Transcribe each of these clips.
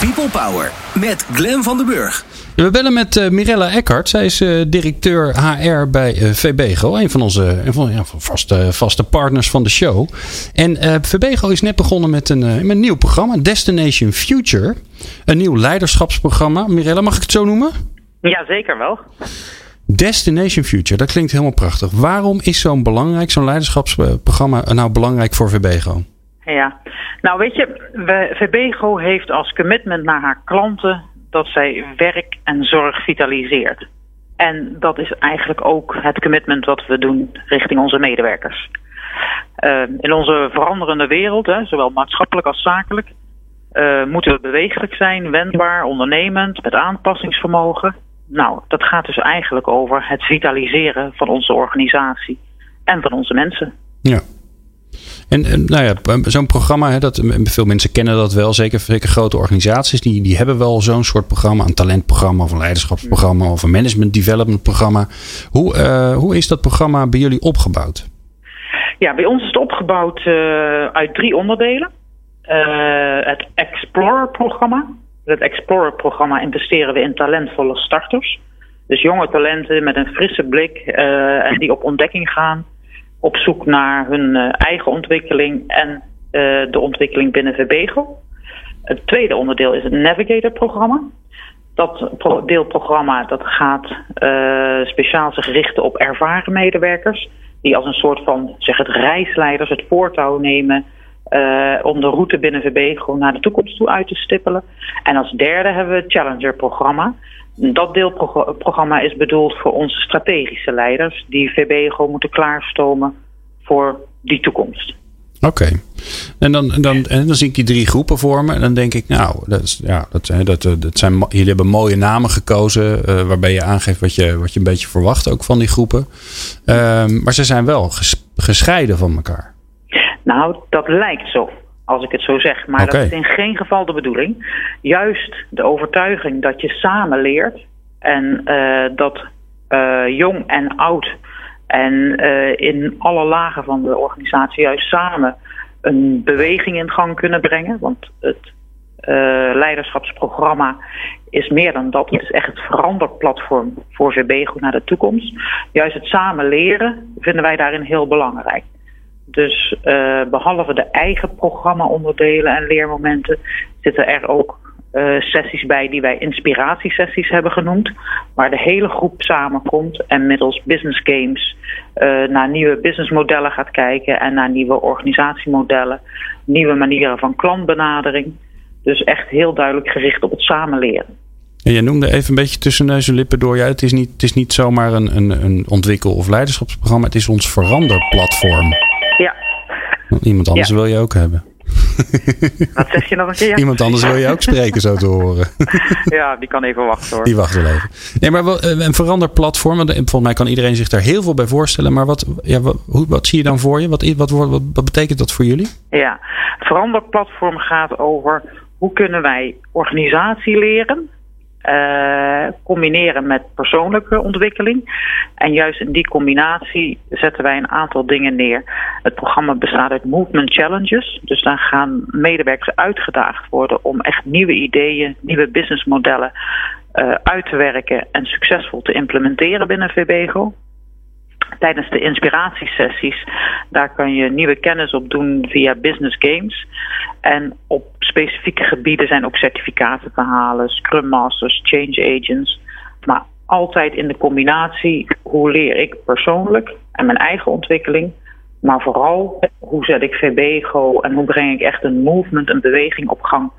People Power met Glen van den Burg. We bellen met uh, Mirella Eckhart. Zij is uh, directeur HR bij uh, VBGO. Een van onze een van, ja, vaste, vaste partners van de show. En VBGO is net begonnen met een, met een nieuw programma. Destination Future. Een nieuw leiderschapsprogramma. Mirella, mag ik het zo noemen? Ja, zeker wel. Destination Future, dat klinkt helemaal prachtig. Waarom is zo'n belangrijk, zo'n leiderschapsprogramma nou belangrijk voor VBGO? Ja, nou weet je, VBGO heeft als commitment naar haar klanten dat zij werk en zorg vitaliseert. En dat is eigenlijk ook het commitment wat we doen richting onze medewerkers. Uh, in onze veranderende wereld, hè, zowel maatschappelijk als zakelijk, uh, moeten we bewegelijk zijn, wendbaar, ondernemend, met aanpassingsvermogen. Nou, dat gaat dus eigenlijk over het vitaliseren van onze organisatie en van onze mensen. Ja. En, nou ja, zo'n programma, hè, dat, veel mensen kennen dat wel, zeker, zeker grote organisaties, die, die hebben wel zo'n soort programma, een talentprogramma of een leiderschapsprogramma of een management development programma. Hoe, uh, hoe is dat programma bij jullie opgebouwd? Ja, bij ons is het opgebouwd uh, uit drie onderdelen. Uh, het Explorer-programma. Het Explorer-programma investeren we in talentvolle starters. Dus jonge talenten met een frisse blik en die op ontdekking gaan op zoek naar hun eh, eigen ontwikkeling en eh, de ontwikkeling binnen VBGO. Het tweede onderdeel is het Navigator-programma. Dat deelprogramma dat gaat uh, speciaal zich richten op ervaren medewerkers. Die als een soort van zeg het reisleiders het voortouw nemen om de route binnen VB naar de toekomst toe uit te stippelen. En als derde hebben we het Challenger-programma. Dat deelprogramma is bedoeld voor onze strategische leiders, die VB gewoon moeten klaarstomen voor die toekomst. Oké. En, dan, dan, en dan zie ik die drie groepen vormen. En dan denk ik, nou, dat, is, ja, dat, dat, dat zijn, jullie hebben mooie namen gekozen. Uh, waarbij je aangeeft wat je, wat je een beetje verwacht ook van die groepen. Uh, maar ze zijn wel gescheiden van elkaar. Nou, dat lijkt zo als ik het zo zeg. Maar dat is in geen geval de bedoeling. Juist de overtuiging dat je samen leert en uh, dat uh, jong en oud en uh, in alle lagen van de organisatie juist samen een beweging in gang kunnen brengen. Want het leiderschapsprogramma is meer dan dat. Het is echt het veranderplatform voor VB goed naar de toekomst. Juist het samen leren vinden wij daarin heel belangrijk. Dus uh, behalve de eigen programma-onderdelen en leermomenten zitten er ook uh, sessies bij die wij inspiratiesessies hebben genoemd. Waar de hele groep samenkomt en middels business games uh, naar nieuwe businessmodellen gaat kijken en naar nieuwe organisatiemodellen, nieuwe manieren van klantbenadering. Dus echt heel duidelijk gericht op het samenleren. En je noemde even een beetje tussen neus en lippen door. Ja, het, is niet, het is niet zomaar een, een, een ontwikkel- of leiderschapsprogramma. Het is ons veranderplatform. Iemand anders wil je ook hebben. Wat zeg je nog een keer? Iemand anders wil je ook spreken, zo te horen. ja, die kan even wachten hoor. Die wacht wel even. Nee, maar een veranderplatform, volgens mij kan iedereen zich daar heel veel bij voorstellen. Maar wat, ja, wat, wat zie je dan voor je? Wat, wat, wat, wat betekent dat voor jullie? Ja, veranderplatform gaat over hoe kunnen wij organisatie leren uh, combineren met persoonlijke ontwikkeling. En juist in die combinatie zetten wij een aantal dingen neer. Het programma bestaat uit movement challenges. Dus dan gaan medewerkers uitgedaagd worden om echt nieuwe ideeën, nieuwe businessmodellen uh, uit te werken en succesvol te implementeren binnen VBGO tijdens de inspiratiesessies. Daar kan je nieuwe kennis op doen via business games. En op specifieke gebieden zijn ook certificaten te halen, Scrum Masters, Change Agents. Maar altijd in de combinatie hoe leer ik persoonlijk en mijn eigen ontwikkeling. Maar vooral hoe zet ik VBGO en hoe breng ik echt een movement, een beweging op gang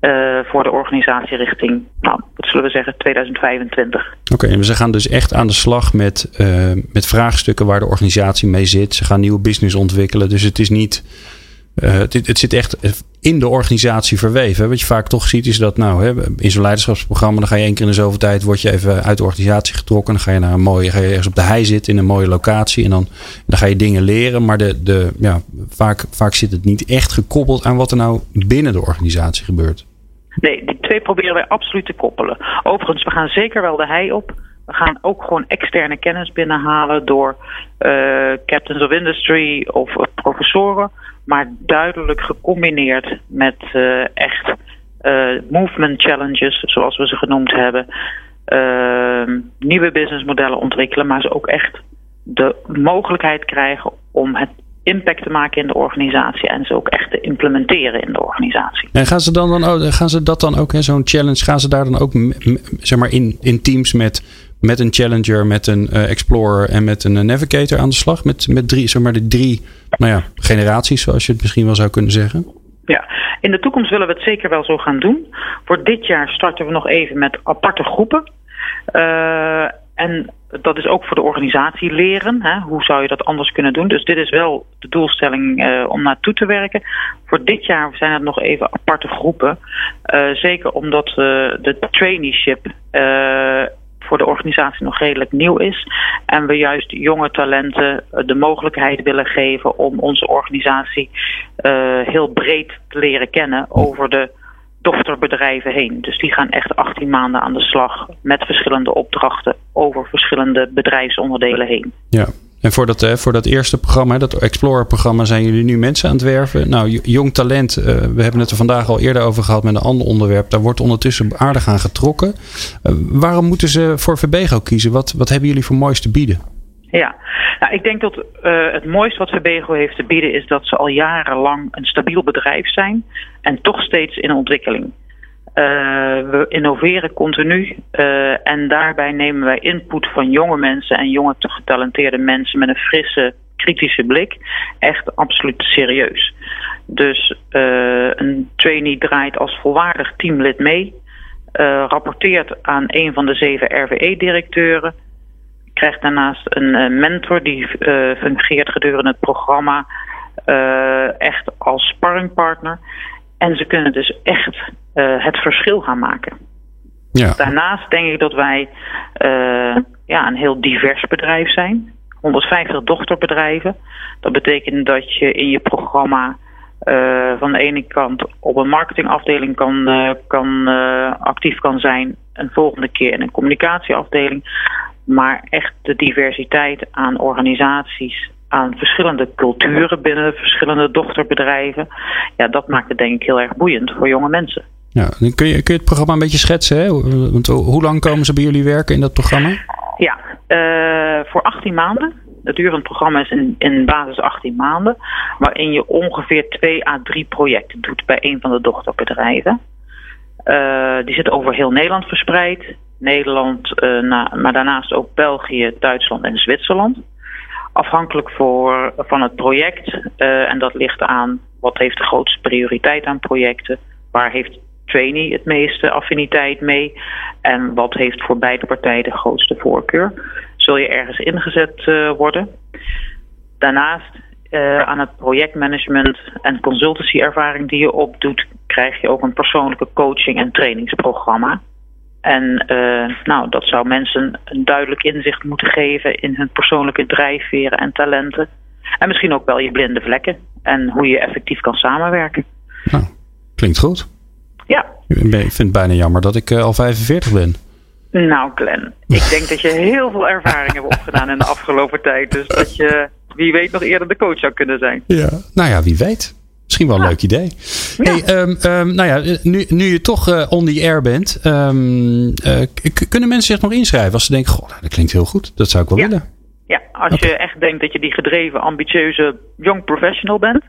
uh, voor de organisatie richting, nou, wat zullen we zeggen, 2025. Oké, en ze gaan dus echt aan de slag met, uh, met vraagstukken waar de organisatie mee zit. Ze gaan nieuwe business ontwikkelen. Dus het is niet. Het, het, zit echt in de organisatie verweven. Wat je vaak toch ziet is dat nou, hè, in zo'n leiderschapsprogramma, dan ga je één keer in de zoveel tijd, word je even uit de organisatie getrokken. Dan ga je naar een mooie, ga je ergens op de hei zitten in een mooie locatie. En dan, dan ga je dingen leren. Maar de, de, ja, vaak, vaak zit het niet echt gekoppeld aan wat er nou binnen de organisatie gebeurt. Nee, die twee proberen wij absoluut te koppelen. Overigens, we gaan zeker wel de hei op. We gaan ook gewoon externe kennis binnenhalen door uh, captains of industry of professoren. Maar duidelijk gecombineerd met uh, echt movement challenges, zoals we ze genoemd hebben. Ehm, nieuwe businessmodellen ontwikkelen, maar ze ook echt de mogelijkheid krijgen om het impact te maken in de organisatie en ze ook echt te implementeren in de organisatie. En gaan ze, dan dan ook, gaan ze dat dan ook, zo'n challenge, gaan ze daar dan ook zeg maar in, in teams met, met een challenger, met een uh, explorer en met een navigator aan de slag? Met, met drie, zeg maar de drie nou ja, generaties, zoals je het misschien wel zou kunnen zeggen? Ja, in de toekomst willen we het zeker wel zo gaan doen. Voor dit jaar starten we nog even met aparte groepen. Uh, en dat is ook voor de organisatie leren. Hè? Hoe zou je dat anders kunnen doen? Dus dit is wel de doelstelling uh, om naartoe te werken. Voor dit jaar zijn het nog even aparte groepen. Uh, zeker omdat uh, de traineeship voor de organisatie nog redelijk nieuw is. En we juist jonge talenten de mogelijkheid willen geven om onze organisatie heel breed te leren kennen over de dochterbedrijven heen. Dus die gaan echt 18 maanden aan de slag met verschillende opdrachten over verschillende bedrijfsonderdelen heen. Ja. En voor dat, voor dat eerste programma, dat Explorer-programma, zijn jullie nu mensen aan het werven. Nou, jong talent, uh, we hebben het er vandaag al eerder over gehad met een ander onderwerp. Daar wordt ondertussen aardig aan getrokken. Uh, waarom moeten ze voor Verbego kiezen? Wat, wat hebben jullie voor moois te bieden? Ja, nou, ik denk dat uh, het mooiste wat Verbego heeft te bieden is dat ze al jarenlang een stabiel bedrijf zijn en toch steeds in ontwikkeling. Uh, we innoveren continu uh, en daarbij nemen wij input van jonge mensen en jonge getalenteerde mensen met een frisse, kritische blik echt absoluut serieus. Dus een trainee draait als volwaardig teamlid mee, rapporteert aan een van de zeven RWE-directeuren krijgt daarnaast een uh, mentor die uh, fungeert gedurende het programma uh, echt als sparringpartner. En ze kunnen dus echt het verschil gaan maken. Ja. Daarnaast denk ik dat wij ja, een heel divers bedrijf zijn. 150 dochterbedrijven. Dat betekent dat je in je programma uh, van de ene kant op een marketingafdeling kan, uh, kan uh, actief kan zijn, een volgende keer in een communicatieafdeling. Maar echt de diversiteit aan organisaties, aan verschillende culturen binnen verschillende dochterbedrijven. Ja, dat maakt het denk ik heel erg boeiend voor jonge mensen. Ja, kun je, kun je het programma een beetje schetsen? Hè? Want hoe lang komen ze bij jullie werken in dat programma? Ja, uh, voor 18 maanden. Het duur van het programma is in, in basis 18 maanden. Waarin je ongeveer 2 à 3 projecten doet bij een van de dochterbedrijven. Uh, die zitten over heel Nederland verspreid. Nederland, uh, na, maar daarnaast ook België, Duitsland en Zwitserland. Afhankelijk voor, van het project, uh, en dat ligt aan wat heeft de grootste prioriteit aan projecten, waar heeft trainee het meeste affiniteit mee en wat heeft voor beide partijen de grootste voorkeur. Zul je ergens ingezet uh, worden. Daarnaast aan het projectmanagement en consultancy ervaring die je opdoet, krijg je ook een persoonlijke coaching en trainingsprogramma. En uh, nou, dat zou mensen een duidelijk inzicht moeten geven in hun persoonlijke drijfveren en talenten. En misschien ook wel je blinde vlekken en hoe je effectief kan samenwerken. Nou, klinkt goed. Ja. Ik vind het bijna jammer dat ik uh, al 45 ben. Nou, Glenn, ik denk dat je heel veel ervaring hebt opgedaan in de afgelopen tijd. Dus dat je, wie weet, nog eerder de coach zou kunnen zijn. Ja, nou ja, wie weet. Misschien wel een ja. leuk idee. Ja. Hey, um, um, nou ja, nu, nu je toch uh, on the air bent, um, uh, kunnen mensen zich nog inschrijven als ze denken: Goh, dat klinkt heel goed, dat zou ik wel ja. willen. Ja, als okay. je echt denkt dat je die gedreven, ambitieuze young professional bent,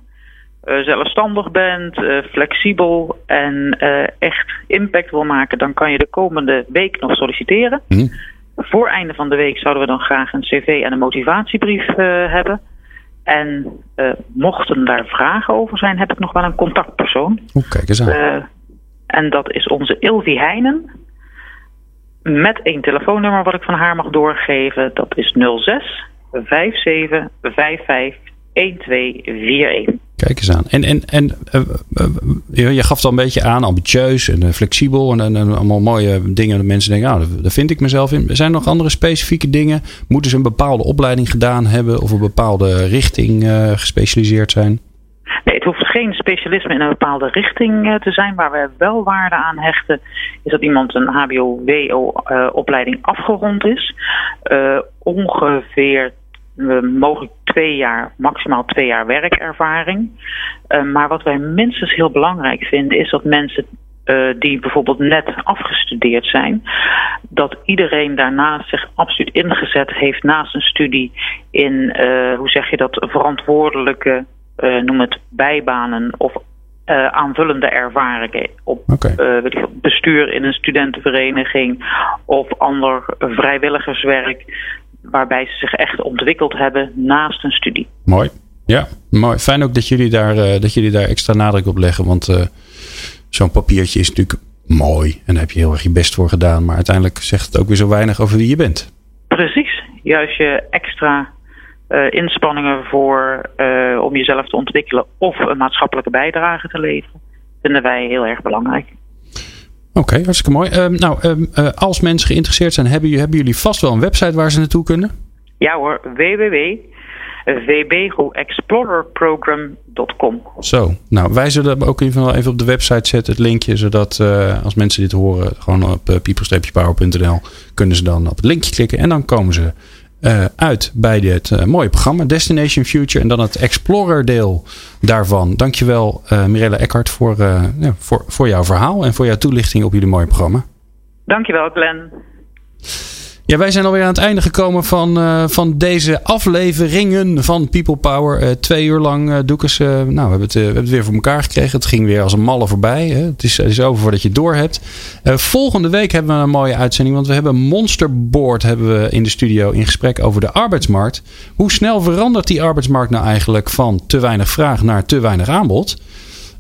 uh, zelfstandig bent, flexibel en echt impact wil maken, dan kan je de komende week nog solliciteren. Mm. Voor einde van de week zouden we dan graag een cv en een motivatiebrief hebben. En uh, mochten daar vragen over zijn, heb ik nog wel een contactpersoon. Oeh, kijk eens aan. Uh, en dat is onze Ilvi Heijnen. Met één telefoonnummer wat ik van haar mag doorgeven. Dat is 06 57 55 1241. Kijk eens aan. En, en, en uh, uh, je gaf het al een beetje aan, ambitieus en flexibel en, en, allemaal mooie dingen. Dat mensen denken, nou, daar vind ik mezelf in. Zijn er nog andere specifieke dingen? Moeten ze een bepaalde opleiding gedaan hebben of een bepaalde richting gespecialiseerd zijn? Nee, het hoeft geen specialisme in een bepaalde richting te zijn. Waar we wel waarde aan hechten, is dat iemand een HBO-WO-opleiding afgerond is. ongeveer mogelijk twee jaar, maximaal twee jaar werkervaring. Uh, maar wat wij minstens heel belangrijk vinden, is dat mensen die bijvoorbeeld net afgestudeerd zijn, dat iedereen daarnaast zich absoluut ingezet heeft naast een studie in, hoe zeg je dat, verantwoordelijke, noem het bijbanen of aanvullende ervaringen op bestuur in een studentenvereniging of ander vrijwilligerswerk, waarbij ze zich echt ontwikkeld hebben naast een studie. Mooi. Ja, mooi. Fijn ook dat jullie daar, uh, dat jullie daar extra nadruk op leggen. Want uh, zo'n papiertje is natuurlijk mooi. En daar heb je heel erg je best voor gedaan. Maar uiteindelijk zegt het ook weer zo weinig over wie je bent. Precies. Juist je extra uh, inspanningen voor om jezelf te ontwikkelen of een maatschappelijke bijdrage te leveren, vinden wij heel erg belangrijk. Oké, hartstikke mooi. Ehm, nou, um, als mensen geïnteresseerd zijn, hebben, hebben jullie vast wel een website waar ze naartoe kunnen? Ja hoor, www vbgoexplorerprogram.com. Zo, nou wij zullen ook even, even op de website zetten het linkje, zodat uh, als mensen dit horen, gewoon op uh, people-power.nl kunnen ze dan op het linkje klikken en dan komen ze uh, uit bij dit mooie programma Destination Future en dan het Explorer deel daarvan. Dankjewel Mirella Eckhart voor, ja, voor, voor jouw verhaal en voor jouw toelichting op jullie mooie programma. Dankjewel Glenn. Ja, wij zijn alweer aan het einde gekomen van, uh, van deze afleveringen van People Power. Uh, twee uur lang, uh, Doekes. nou, we hebben, het, we hebben het weer voor elkaar gekregen. Het ging weer als een malle voorbij. Hè. Het, is, is over voordat je het door hebt. volgende week hebben we een mooie uitzending. Want we hebben Monsterboard hebben we in de studio in gesprek over de arbeidsmarkt. Hoe snel verandert die arbeidsmarkt nou eigenlijk van te weinig vraag naar te weinig aanbod?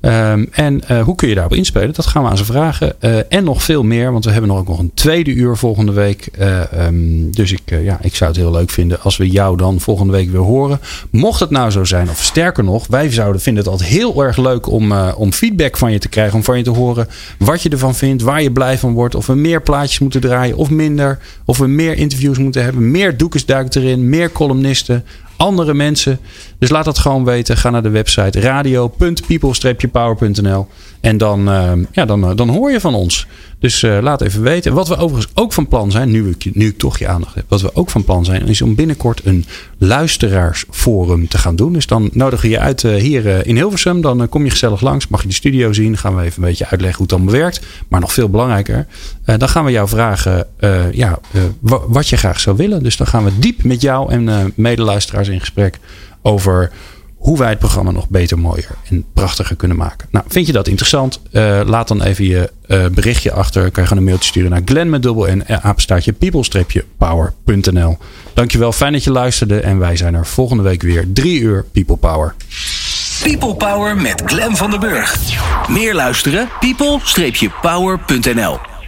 Um, en uh, hoe kun je daarop inspelen? Dat gaan we aan ze vragen. Uh, en nog veel meer, want we hebben nog ook nog een tweede uur volgende week. Uh, um, dus ik, ja, ik zou het heel leuk vinden als we jou dan volgende week weer horen. Mocht het nou zo zijn, of sterker nog, wij zouden vinden het altijd heel erg leuk om, om feedback van je te krijgen. Om van je te horen wat je ervan vindt, waar je blij van wordt. Of we meer plaatjes moeten draaien of minder. Of we meer interviews moeten hebben. Meer doekjes duiken erin, meer columnisten andere mensen. Dus laat dat gewoon weten. Ga naar de website radio.people-power.nl en dan, uh, ja, dan, uh, dan hoor je van ons. Dus uh, laat even weten. Wat we overigens ook van plan zijn, nu ik, nu ik toch je aandacht heb. Wat we ook van plan zijn, is om binnenkort een luisteraarsforum te gaan doen. Dus dan nodigen we je uit hier in Hilversum. Dan kom je gezellig langs. Mag je de studio zien. Gaan we even een beetje uitleggen hoe het allemaal werkt. Maar nog veel belangrijker. dan gaan we jou vragen ja, wat je graag zou willen. Dus dan gaan we diep met jou en medeluisteraars in gesprek over hoe wij het programma nog beter, mooier en prachtiger kunnen maken. Nou, vind je dat interessant? Uh, laat dan even je uh, berichtje achter. Kan je gewoon een mailtje sturen naar Glenn met dubbel en apenstaartje people-power.nl. Dankjewel, fijn dat je luisterde en wij zijn er volgende week weer. Drie uur People Power. People Power met Glenn van der Burg. Meer luisteren? people-power.nl